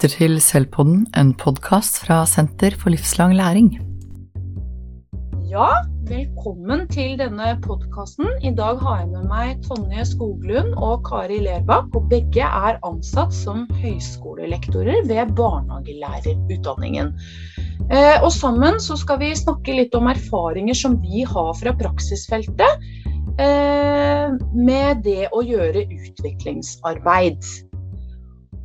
lytter til Selvpodden, en podkast fra Senter for livslang læring. Ja, velkommen til denne podkasten. I dag har jeg med meg Tonje Skoglund og Kari Lerbakk. Og begge er ansatt som høyskolelektorer ved barnehagelærerutdanningen. Eh, og sammen så skal vi snakke litt om erfaringer som vi har fra praksisfeltet eh, med det å gjøre utviklingsarbeid.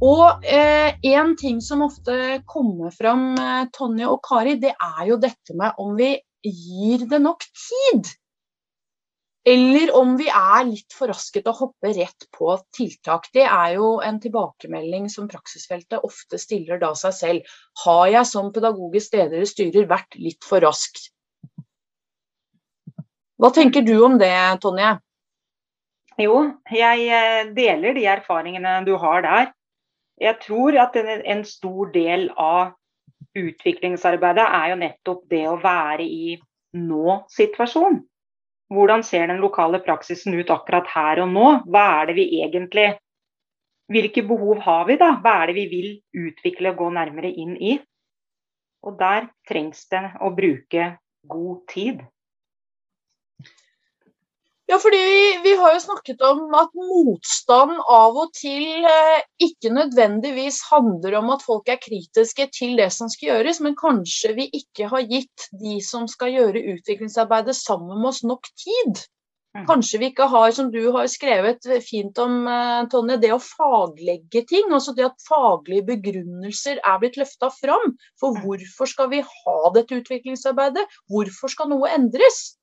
Og eh, en ting som ofte kommer fram, eh, Tonje og Kari, det er jo dette med om vi gir det nok tid. Eller om vi er litt for raske til å hoppe rett på tiltak. Det er jo en tilbakemelding som praksisfeltet ofte stiller da seg selv. Har jeg som pedagogisk leder eller styrer vært litt for rask? Hva tenker du om det, Tonje? Jo, jeg eh, deler de erfaringene du har der. Jeg tror at en, en stor del av utviklingsarbeidet er jo nettopp det å være i nå-situasjon. Hvordan ser den lokale praksisen ut akkurat her og nå? Hva er det vi egentlig Hvilke behov har vi, da? Hva er det vi vil utvikle og gå nærmere inn i? Og der trengs det å bruke god tid. Ja, fordi vi, vi, har jo snakket om at motstand av og til eh, ikke nødvendigvis handler om at folk er kritiske til det som skal gjøres, men kanskje vi ikke har gitt de som skal gjøre utviklingsarbeidet sammen med oss, nok tid. Mm. Kanskje vi ikke har, som du har skrevet fint om, eh, Tonje, det å faglegge ting. Altså det at faglige begrunnelser er blitt løfta fram. For mm. hvorfor skal vi ha dette utviklingsarbeidet? Hvorfor skal noe endres?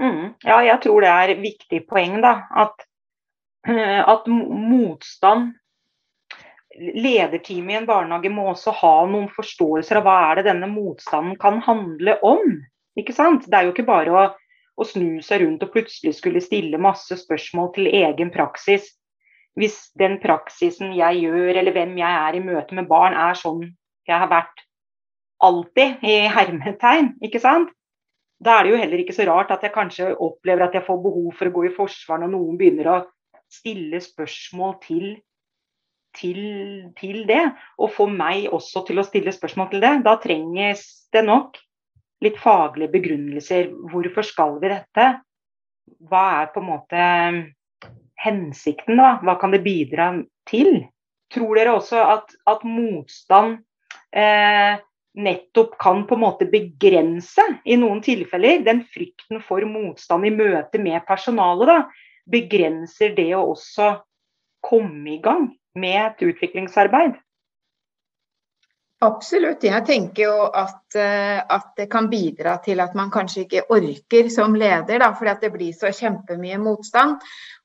Mm. Ja, jeg tror det er et viktig poeng. da, At, eh, at motstand Lederteamet i en barnehage må også ha noen forståelser av hva er det denne motstanden kan handle om. Ikke sant? Det er jo ikke bare å, å snu seg rundt og plutselig skulle stille masse spørsmål til egen praksis. Hvis den praksisen jeg gjør, eller hvem jeg er i møte med barn, er sånn jeg har vært alltid, i hermetegn, ikke sant? Da er det jo heller ikke så rart at jeg kanskje opplever at jeg får behov for å gå i forsvar når noen begynner å stille spørsmål til, til, til det. Og få meg også til å stille spørsmål til det. Da trenges det nok litt faglige begrunnelser. Hvorfor skal vi dette? Hva er på en måte hensikten, da? Hva kan det bidra til? Tror dere også at, at motstand eh, nettopp kan på en måte begrense, i noen tilfeller, den frykten for motstand i møte med personalet, da, begrenser det å også komme i gang med et utviklingsarbeid. Absolutt. Jeg tenker jo at, eh, at, det kan bidra til at man kanskje ikke orker som leder, da, fordi det blir så kjempemye motstand.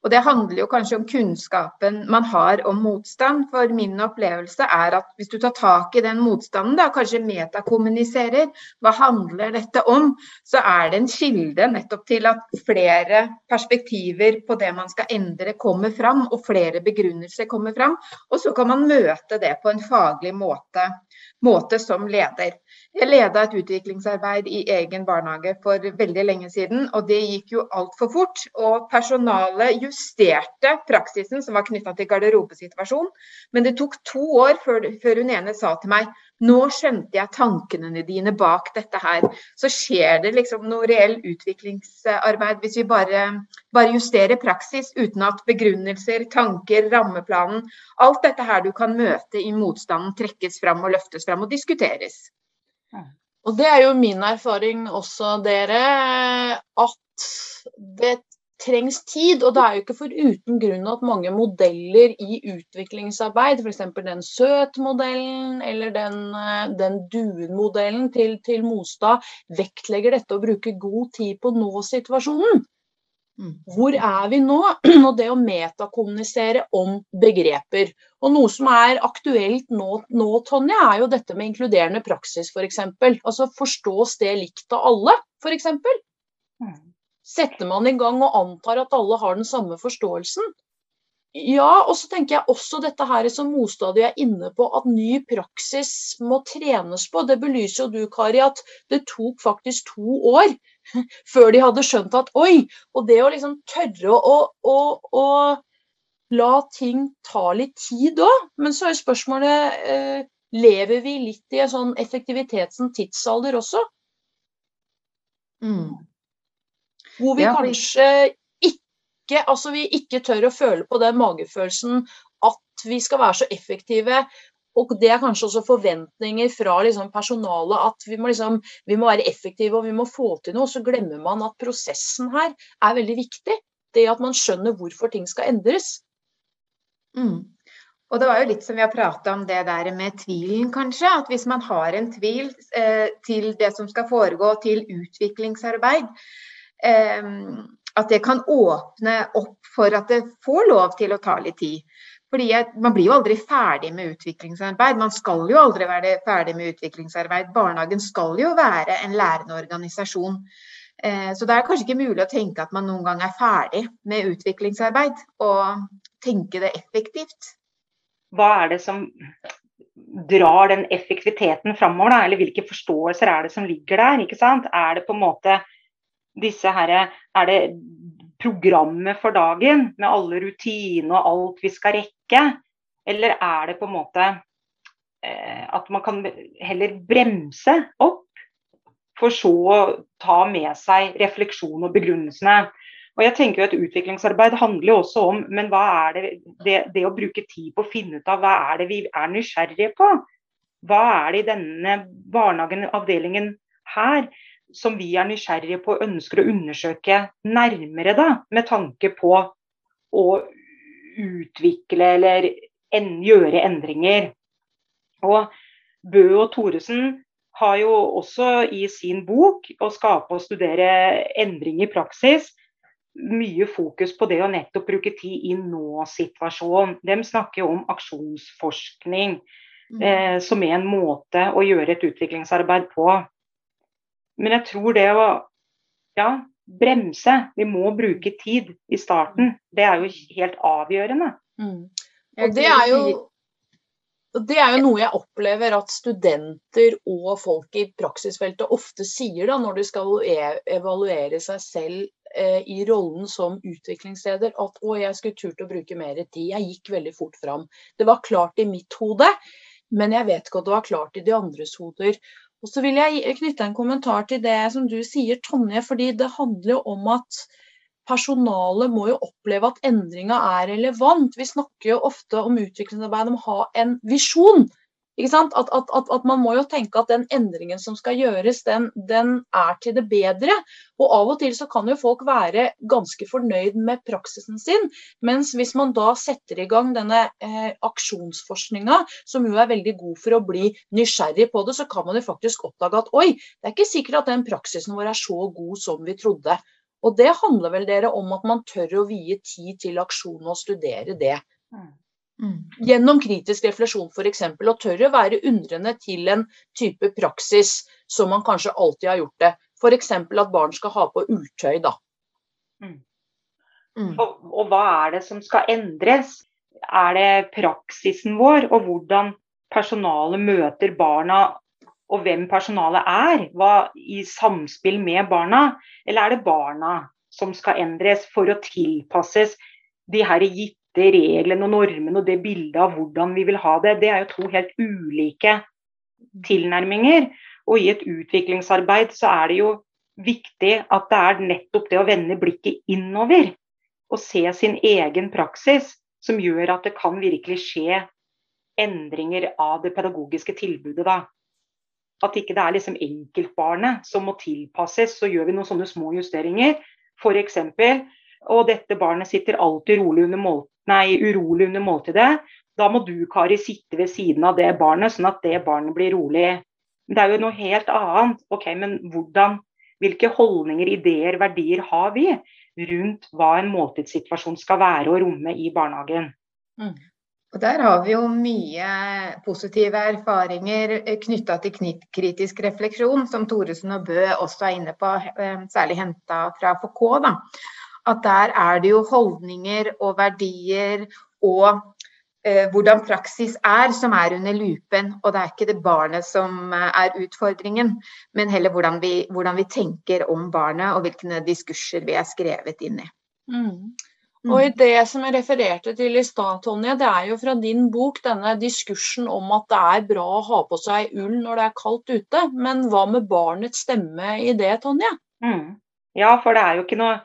Og Det handler jo kanskje om kunnskapen man har om motstand. For min opplevelse er at hvis du tar tak i den motstanden, da, kanskje metakommuniserer, hva handler dette om, så er det en kilde nettopp til at flere perspektiver på det man skal endre, kommer fram, og flere begrunnelser kommer fram. Og så kan man møte det på en faglig måte måte som leder. Jeg leda et utviklingsarbeid i egen barnehage for veldig lenge siden, og det gikk jo altfor fort. Og personalet justerte praksisen som var knytta til garderobesituasjonen. Men det tok to år før, før hun ene sa til meg nå skjønte jeg tankene dine bak dette her. Så skjer det liksom noe reell utviklingsarbeid hvis vi bare, bare justerer praksis uten at begrunnelser, tanker, rammeplanen Alt dette her du kan møte i motstanden, trekkes fram og løftes fram og diskuteres. Og det er jo min erfaring også, dere, at det trengs tid. Og det er jo ikke for uten grunn at mange modeller i utviklingsarbeid, f.eks. den søt-modellen eller den, eh, den duen-modellen til, til, Mostad, vektlegger dette å bruke god tid på nå-situasjonen. Mm. Hvor er vi nå? Og det å metakommunisere om begreper. Og noe som er aktuelt nå, nå Tonje, er jo dette med inkluderende praksis, f.eks. For altså forstås det likt av alle, f.eks. Mm. Setter man i gang og antar at alle har den samme forståelsen? Ja, og så tenker jeg også dette her som Mostadig er inne på, at ny praksis må trenes på. Det belyser jo du, Kari, at det tok faktisk to år før de hadde skjønt at oi! Og det å liksom tørre å, å, å la ting ta litt tid òg. Men så er spørsmålet eh, lever vi litt i en sånn effektivitetens tidsalder også? Mm. Hvor vi Ja, for- kanskje ikke, altså vi ikke tør å føle på den magefølelsen at vi skal være så effektive. Og det er kanskje også forventninger fra liksom personalet at vi må, liksom, vi må være effektive og vi må få til noe. Så glemmer man at prosessen her er veldig viktig. Det at man skjønner hvorfor ting skal endres. Mm. Og det var jo litt som vi har prata om det der med tvilen, kanskje. At hvis man har en tvil eh, til det som skal foregå til utviklingsarbeid, at det kan åpne opp for at det får lov til å ta litt tid. Fordi Man blir jo aldri ferdig med utviklingsarbeid. Man skal jo aldri være ferdig med utviklingsarbeid. Barnehagen skal jo være en lærende organisasjon. Eh, så det er kanskje ikke mulig å tenke at man noen gang er ferdig med utviklingsarbeid, og tenke det effektivt. Hva er det som drar den effektiviteten framover, da? Eller hvilke forståelser er det som ligger der? ikke sant? Er det på en måte disse her, Er det programmet for dagen med alle rutiner og alt vi skal rekke? Eller er det på en måte eh, at man kan heller bremse opp, for så å ta med seg refleksjon og begrunnelsene? Og jeg tenker jo at Utviklingsarbeid handler jo også om men hva er det, det, det å bruke tid på å finne ut av hva er det vi er nysgjerrige på. Hva er det i denne barnehagen, avdelingen her, som vi er nysgjerrige på og ønsker å undersøke nærmere, da, med tanke på å utvikle eller en, gjøre endringer. Og Bø og Thoresen har jo også i sin bok 'Å skape og studere endring i praksis' mye fokus på det å nettopp bruke tid i nå-situasjonen. De snakker jo om aksjonsforskning eh, som er en måte å gjøre et utviklingsarbeid på. Men jeg tror det å ja, bremse Vi må bruke tid i starten. Det er jo helt avgjørende. Mm. Og det er jo det er jo noe jeg opplever at studenter og folk i praksisfeltet ofte sier da, når de skal e- evaluere seg selv eh, i rollen som utviklingsleder, at å, jeg skulle turt å bruke mer tid. Jeg gikk veldig fort fram. Det var klart i mitt hode, men jeg vet ikke at det var klart i de andres hoder. Og så vil jeg knytte en kommentar til det som du sier, Tonje, fordi det handler jo om at personalet må jo oppleve at endringa er relevant. Vi snakker jo ofte om utviklingsarbeid om å ha en visjon. At, at, at, at Man må jo tenke at den endringen som skal gjøres, den, den, er til det bedre. Og Av og til så kan jo folk være ganske fornøyd med praksisen sin. Mens hvis man da setter i gang denne eh, aksjonsforskninga, som jo er veldig god for å bli nysgjerrig på det, så kan man jo faktisk oppdage at oi, det er ikke sikkert at den praksisen vår er så god som vi trodde. Og det handler vel dere om at man tør å vie tid til aksjon og studere det. Mm. Gjennom kritisk refleksjon f.eks. Og tørre å være undrende til en type praksis som man kanskje alltid har gjort det. F.eks. at barn skal ha på ulltøy, da. Mm. Og, og hva er det som skal endres? Er det praksisen vår og hvordan personalet møter barna og hvem personalet er, hva, i samspill med barna? Eller er det barna som skal endres for å tilpasses de her gitte reglene og normene og det bildet av hvordan vi vil ha det? Det er jo to helt ulike tilnærminger. Og i et utviklingsarbeid så er det jo viktig at det er nettopp det å vende blikket innover og se sin egen praksis som gjør at det kan virkelig skje endringer av det pedagogiske tilbudet. da. At ikke det er liksom enkeltbarnet som må tilpasses, så gjør vi noen sånne små justeringer. F.eks. og dette barnet sitter alltid rolig under nei, urolig under måltidet. Da må du, Kari, sitte ved siden av det barnet, sånn at det barnet blir rolig. Det er jo noe helt annet. Ok, men hvordan, Hvilke holdninger, ideer, verdier har vi rundt hva en måltidssituasjon skal være og romme i barnehagen? Og Der har vi jo mye positive erfaringer knytta til kritisk refleksjon, som Thoresen og Bø også er inne på, eh, særlig henta fra FK. Da. At der er det jo holdninger og verdier og eh, hvordan praksis er, som er under lupen. Og det er ikke det barnet som eh, er utfordringen, men heller hvordan vi, hvordan vi tenker om barnet og hvilke diskurser vi er skrevet inn i. Mm. Mm. Og i det som jeg refererte til i stad, Tonje, det er jo fra din bok denne diskursen om at det er bra å ha på seg ull når det er kaldt ute. Men hva med barnets stemme i det, Tonje? Mm. Ja, for det er jo ikke noe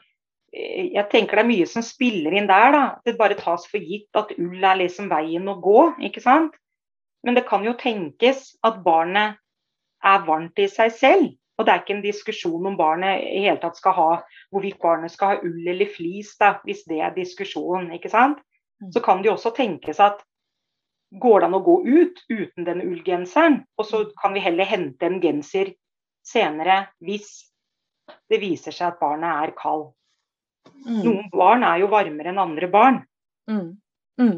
Jeg tenker det er mye som spiller inn der, da. Det bare tas for gitt at ull er liksom veien å gå, ikke sant. Men det kan jo tenkes at barnet er varmt i seg selv. Og det er ikke en diskusjon om barnet i hele tatt skal ha hvorvidt barnet skal ha ull eller flis, da, hvis det er diskusjonen. ikke sant? Mm. Så kan det jo også tenkes at går det an å gå ut uten den ullgenseren, og så kan vi heller hente en genser senere hvis det viser seg at barnet er kald. Mm. Noen barn er jo varmere enn andre barn. Mm. Mm.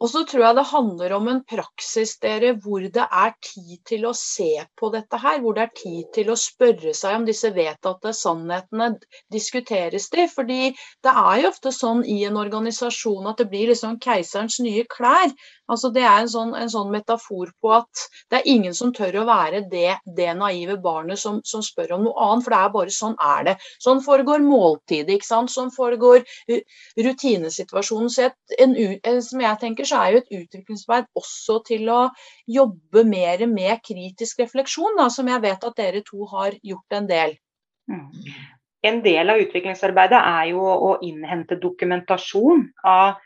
Og så tror jeg det handler om en praksis dere, hvor det er tid til å se på dette her. Hvor det er tid til å spørre seg om disse vedtatte sannhetene diskuteres de. Fordi det er jo ofte sånn i en organisasjon at det blir liksom keiserens nye klær. Altså Det er en sånn, en sånn, metafor på at det er ingen som tør å være det, det naive barnet som, som, spør om noe annet, for det er bare sånn er det. Sånn foregår måltidet, ikke sant. Sånn foregår rutinesituasjonen. Så en, en, som jeg tenker, så er jo et utviklingsarbeid også til å jobbe mer med kritisk refleksjon, da, som jeg vet at dere to har gjort en del. En del av utviklingsarbeidet er jo å innhente dokumentasjon av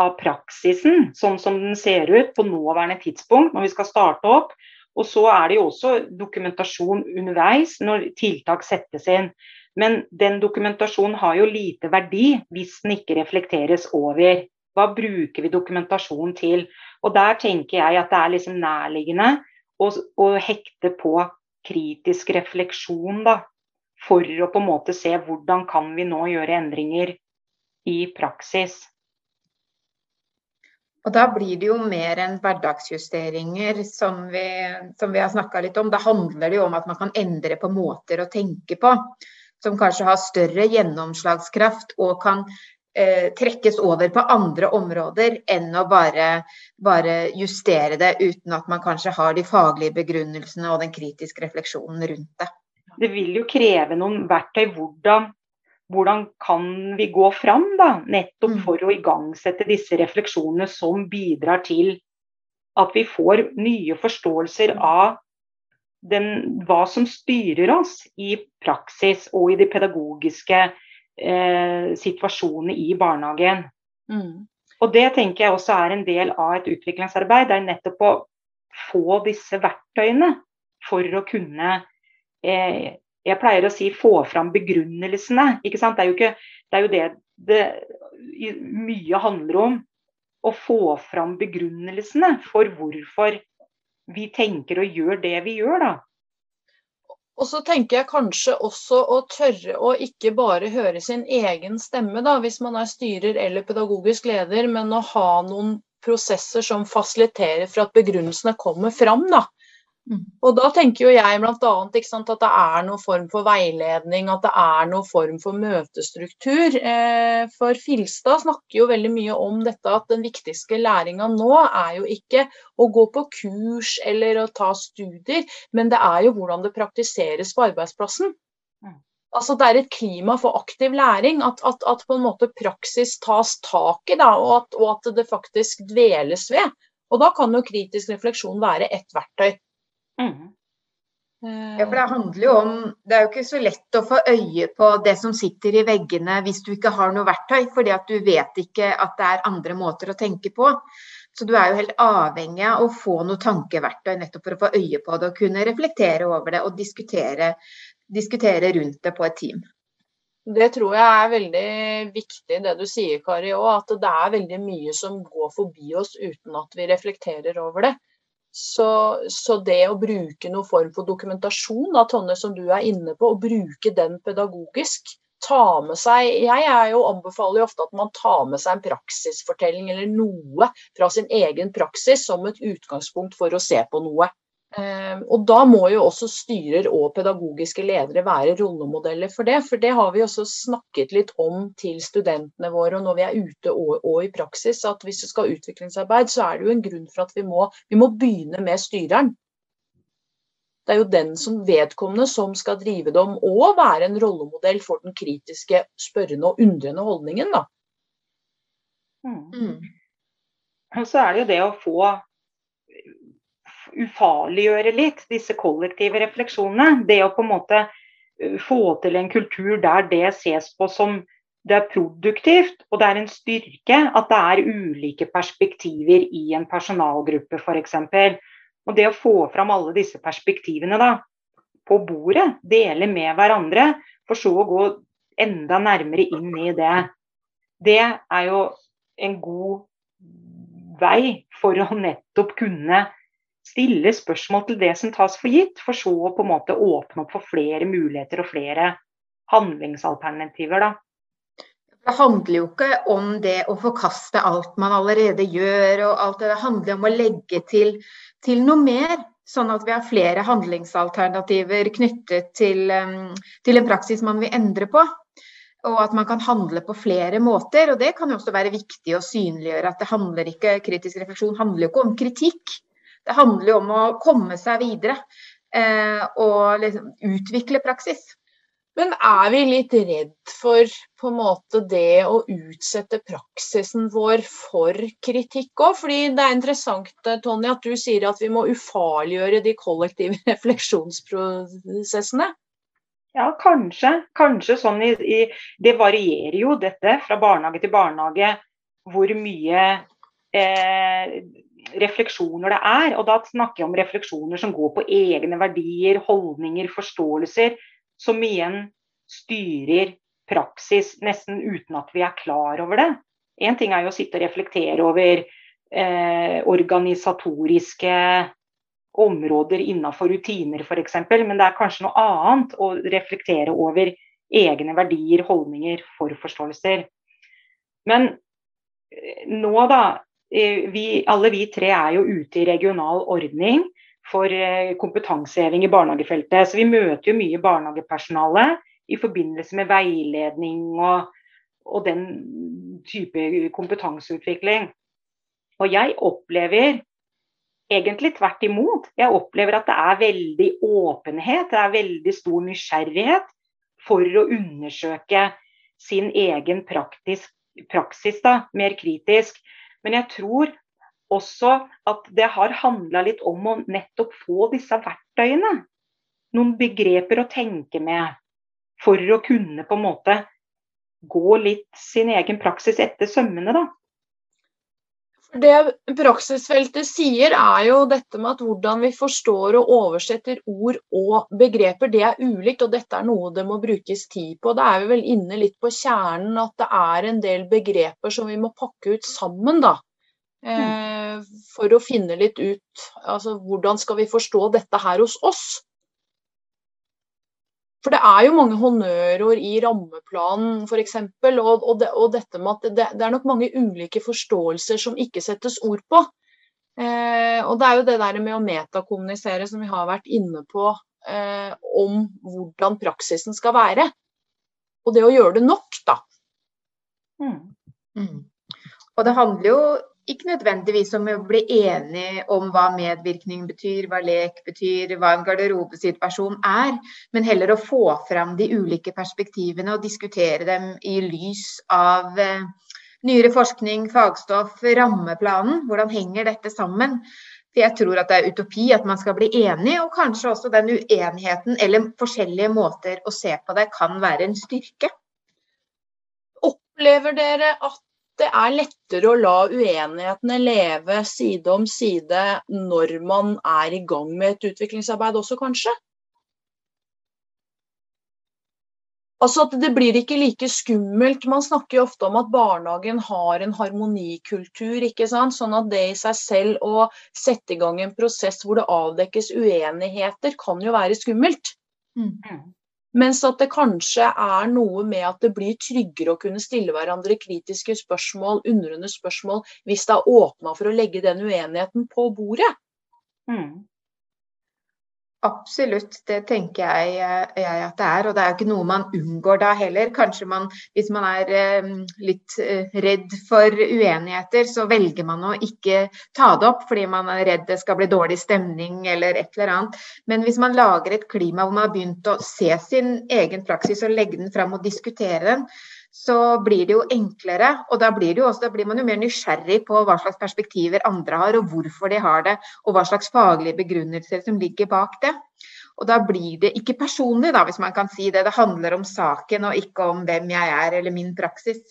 av praksisen sånn som den ser ut på nåværende tidspunkt når vi skal starte opp. Og så er det jo også dokumentasjon underveis når tiltak settes inn. Men den dokumentasjonen har jo lite verdi hvis den ikke reflekteres over. Hva bruker vi dokumentasjon til? Og der tenker jeg at det er liksom nærliggende å, å hekte på kritisk refleksjon, da. For å på en måte se hvordan kan vi nå gjøre endringer i praksis. Og da blir det jo mer enn hverdagsjusteringer som vi, som vi har snakka litt om. Da handler det jo om at man kan endre på måter å tenke på som kanskje har større gjennomslagskraft og kan eh, trekkes over på andre områder enn å bare, bare, justere det uten at man kanskje har de faglige begrunnelsene og den kritiske refleksjonen rundt det. Det vil jo kreve noen verktøy hvordan hvordan kan vi gå fram, da? Nettopp mm. for å igangsette disse refleksjonene som bidrar til at vi får nye forståelser av den, hva som styrer oss i praksis og i de pedagogiske eh, situasjonene i barnehagen. Mm. Og Det tenker jeg også er en del av et utviklingsarbeid. Det er nettopp å få disse verktøyene for å kunne eh, jeg pleier å si få fram begrunnelsene. ikke sant? Det er jo, ikke, det, er jo det det mye handler om. Å få fram begrunnelsene for hvorfor vi tenker og gjør det vi gjør, da. Og så tenker jeg kanskje også å tørre å ikke bare høre sin egen stemme, da, hvis man er styrer eller pedagogisk leder, men å ha noen prosesser som fasiliterer for at begrunnelsene kommer fram. da. Mm. Og da tenker jo jeg bl.a. at det er noen form for veiledning, at det er noen form for møtestruktur. Eh, for Filstad snakker jo veldig mye om dette at den viktigste læringa nå er jo ikke å gå på kurs eller å ta studier, men det er jo hvordan det praktiseres på arbeidsplassen. Mm. Altså Det er et klima for aktiv læring, at, at, at på en måte praksis tas tak i, da, og, at, og at det faktisk dveles ved. Og da kan jo kritisk refleksjon være ett verktøy. Mm. Ja, for Det handler jo om Det er jo ikke så lett å få øye på det som sitter i veggene hvis du ikke har noe verktøy, fordi at du vet ikke at det er andre måter å tenke på. Så du er jo helt avhengig av å få noe tankeverktøy nettopp for å få øye på det og kunne reflektere over det og diskutere, diskutere rundt det på et team. Det tror jeg er veldig viktig det du sier, Kari, òg. At det er veldig mye som går forbi oss uten at vi reflekterer over det. Så, så, det å bruke noen form for dokumentasjon, da, Tonje, som du er inne på, og bruke den pedagogisk ta med seg Jeg jo anbefaler jo ofte at man tar med seg en praksisfortelling eller noe fra sin egen praksis som et utgangspunkt for å se på noe. Ehm, og da må jo også styrer og pedagogiske ledere være rollemodeller for det. For det har vi også snakket litt om til studentene våre og når vi er ute og, og i praksis, at hvis det skal ha utviklingsarbeid, så er det jo en grunn for at vi må, vi må begynne med styreren. Det er jo den som vedkommende som skal drive det om, og være en rollemodell for den kritiske, spørrende og undrende holdningen. da. Mm. Mm. Og så er det jo det å få ufarliggjøre litt disse kollektive refleksjonene. Det å på en måte få til en kultur der det ses på som det er produktivt og det er en styrke at det er ulike perspektiver i en personalgruppe f.eks. Og det å få fram alle disse perspektivene da, på bordet, dele med hverandre, for så å gå enda nærmere inn i det, det er jo en god vei for å nettopp kunne stille spørsmål til det som tas for gitt, for så å på en måte åpne opp for flere muligheter og flere handlingsalternativer. da. Det handler jo ikke om det å forkaste alt man allerede gjør, og alt det. Handler om å legge til, til noe mer. Sånn at vi har flere handlingsalternativer knyttet til, um, til en praksis man vil endre på. Og at man kan handle på flere måter. Og det kan jo også være viktig å synliggjøre at det handler ikke, kritisk refleksjon handler jo ikke om kritikk. Det handler jo om å komme seg videre eh, og liksom utvikle praksis. Men er vi litt redd for på en måte det å utsette praksisen vår for kritikk òg? Fordi det er interessant Tony, at du sier at vi må ufarliggjøre de kollektive refleksjonsprosessene. Ja, kanskje. Kanskje sånn i, i, Det varierer jo dette fra barnehage til barnehage hvor mye eh, refleksjoner det er. Og da snakker jeg om refleksjoner som går på egne verdier, holdninger, forståelser. Som igjen styrer praksis nesten uten at vi er klar over det. Én ting er jo å sitte og reflektere over eh, organisatoriske områder innenfor rutiner f.eks., men det er kanskje noe annet å reflektere over egne verdier, holdninger, forforståelser. Men eh, nå, da. Vi, alle vi tre er jo ute i regional ordning for eh, kompetanseheving i barnehagefeltet. Så vi møter jo mye barnehagepersonale i forbindelse med veiledning og, og den type kompetanseutvikling. Og jeg opplever egentlig tvert imot. Jeg opplever at det er veldig åpenhet, det er veldig stor nysgjerrighet for å undersøke sin egen praktisk, praksis da, mer kritisk. Men jeg tror også at det har handla litt om å nettopp få disse verktøyene. Noen begreper å tenke med for å kunne på en måte gå litt sin egen praksis etter sømmene, da. Det praksisfeltet sier, er jo dette med at hvordan vi forstår og oversetter ord og begreper, det er ulikt, og dette er noe det må brukes tid på. Da er vi vel inne litt på kjernen at det er en del begreper som vi må pakke ut sammen, da. Eh, for å finne litt ut altså hvordan skal vi forstå dette her hos oss. For det er jo mange honnørord i rammeplanen f.eks. Og, og, det, og dette med at det, det, er nok mange ulike forståelser som ikke settes ord på. Eh, og det er jo det der med å metakommunisere som vi har vært inne på, eh, om hvordan praksisen skal være. Og det å gjøre det nok, da. Mm. Mm. Og det handler jo ikke nødvendigvis om å bli enige om hva medvirkning betyr, hva lek betyr, hva en garderobesituasjon er, men heller å få fram de ulike perspektivene og diskutere dem i lys av eh, nyere forskning, fagstoff, rammeplanen. Hvordan henger dette sammen? For jeg tror at det er utopi at man skal bli enig, og kanskje også den uenigheten eller forskjellige måter å se på det kan være en styrke. Opplever dere at det er lettere å la uenighetene leve side om side når man er i gang med et utviklingsarbeid også, kanskje? Altså at Det blir ikke like skummelt. Man snakker jo ofte om at barnehagen har en harmonikultur. ikke sant? Sånn at det i seg selv å sette i gang en prosess hvor det avdekkes uenigheter, kan jo være skummelt. Mm. Mens at det kanskje er noe med at det blir tryggere å kunne stille hverandre kritiske spørsmål, undrende spørsmål, hvis det er åpna for å legge den uenigheten på bordet. Mm. Absolutt, det tenker jeg, jeg, at det er. Og det er jo ikke noe man unngår da heller. Kanskje man, hvis man er eh, litt eh, redd for uenigheter, så velger man å ikke ta det opp fordi man er redd det skal bli dårlig stemning eller et eller annet. Men hvis man lager et klima hvor man har begynt å se sin egen praksis og legge den fram og diskutere den, så blir det jo enklere. Og da blir, også, da blir man jo mer nysgjerrig på hva slags perspektiver andre har, og hvorfor de har det, og hva slags faglige begrunnelser som ligger bak det. Og da blir det ikke personlig, da, hvis man kan si det. Det handler om saken og ikke om hvem jeg er eller min praksis.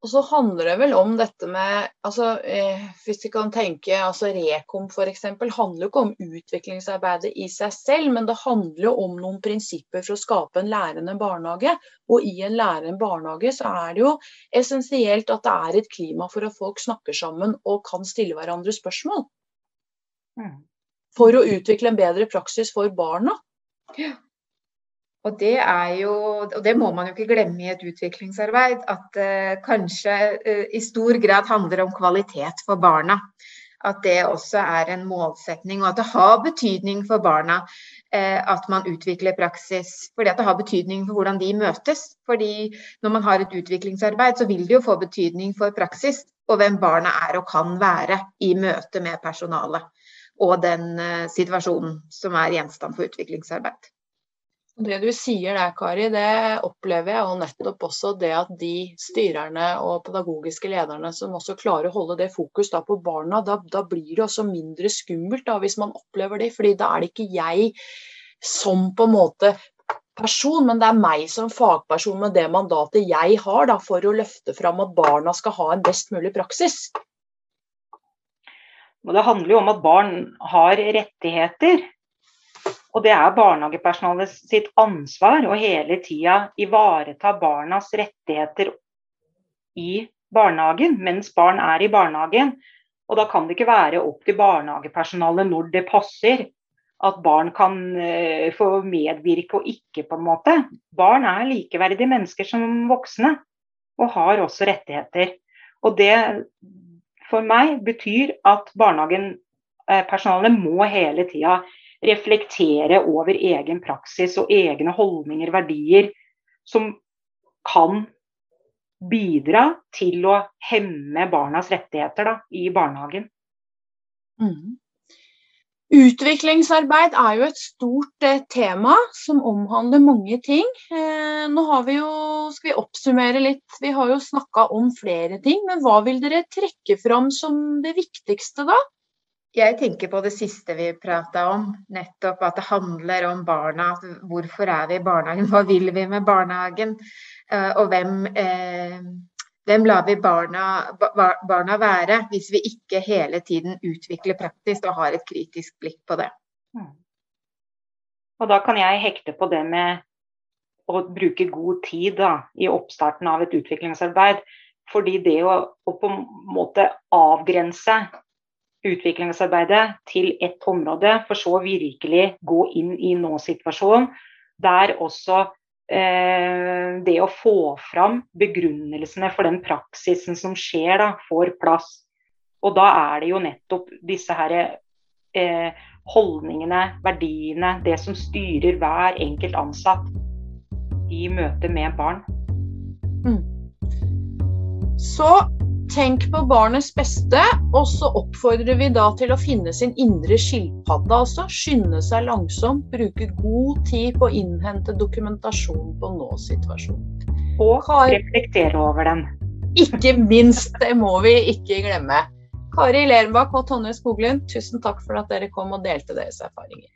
Og så handler det vel om dette med altså, eh, Hvis vi kan tenke altså Rekom f.eks. handler jo ikke om utviklingsarbeidet i seg selv, men det handler jo om noen prinsipper for å skape en lærende barnehage. Og i en lærende barnehage så er det jo essensielt at det er et klima for at folk snakker sammen og kan stille hverandre spørsmål. Mm. For å utvikle en bedre praksis for barna. Ja. Og det jo, og det må man jo ikke glemme i et utviklingsarbeid, at det kanskje uh, i stor grad handler om kvalitet for barna. At det også er en målsetning, og at det har betydning for barna uh, at man utvikler praksis. Fordi at det har betydning for hvordan de møtes. Fordi når man har et utviklingsarbeid, så vil det jo få betydning for praksis og hvem barna er og kan være i møte med personalet. Og den situasjonen som er gjenstand for utviklingsarbeid. Det du sier der, Kari, det opplever jeg og nettopp også det at de styrerne og pedagogiske lederne som også klarer å holde det fokus da på barna, da, da blir det også mindre skummelt da, hvis man opplever det. fordi da er det ikke jeg som på en måte person, men det er meg som fagperson med det mandatet jeg har da, for å løfte fram at barna skal ha en best mulig praksis. Og det handler jo om at barn har rettigheter. Og det er barnehagepersonalet sitt ansvar å hele tida ivareta barnas rettigheter i barnehagen mens barn er i barnehagen. Og da kan det ikke være opp til barnehagepersonalet når det passer at barn kan uh, få medvirke og ikke, på en måte. Barn er likeverdige mennesker som voksne og har også rettigheter. Og det for meg betyr at barnehagenpersonalet må hele tida reflektere over egen praksis og egne holdninger, verdier, som kan bidra til å hemme barnas rettigheter da, i barnehagen. Mm. Utviklingsarbeid er jo et stort eh, tema som omhandler mange ting. Eh, nå vi jo, skal vi oppsummere litt. Vi har jo snakka om flere ting, men hva vil dere trekke fram som det viktigste da? Jeg tenker på det siste vi prata om, nettopp at det handler om barna. Hvorfor er vi i barnehagen, hva vil vi med barnehagen? Eh, og hvem, eh, hvem lar vi barna, barna, være, hvis vi ikke hele tiden utvikler praktisk og har et kritisk blikk på det. Mm. Og da kan jeg hekte på det med å bruke god tid da, i oppstarten av et utviklingsarbeid. Fordi det å, å på en måte avgrense utviklingsarbeidet til ett område, for så virkelig gå inn i nå-situasjonen. Der også eh, det å få fram begrunnelsene for den praksisen som skjer, da, får plass. Og da er det jo nettopp disse her eh, holdningene, verdiene, det som styrer hver enkelt ansatt i møte med barn. Mm. Så Tenk på barnets beste, og så oppfordrer vi da til å finne sin indre skilpadde. Altså skynde seg langsomt, bruke god tid på å innhente dokumentasjon på nå-situasjonen. Og reflektere over den. Ikke minst, det må vi ikke glemme. Kari Lerenbakk og Tonje Skoglund, tusen takk for at dere kom og delte deres erfaringer.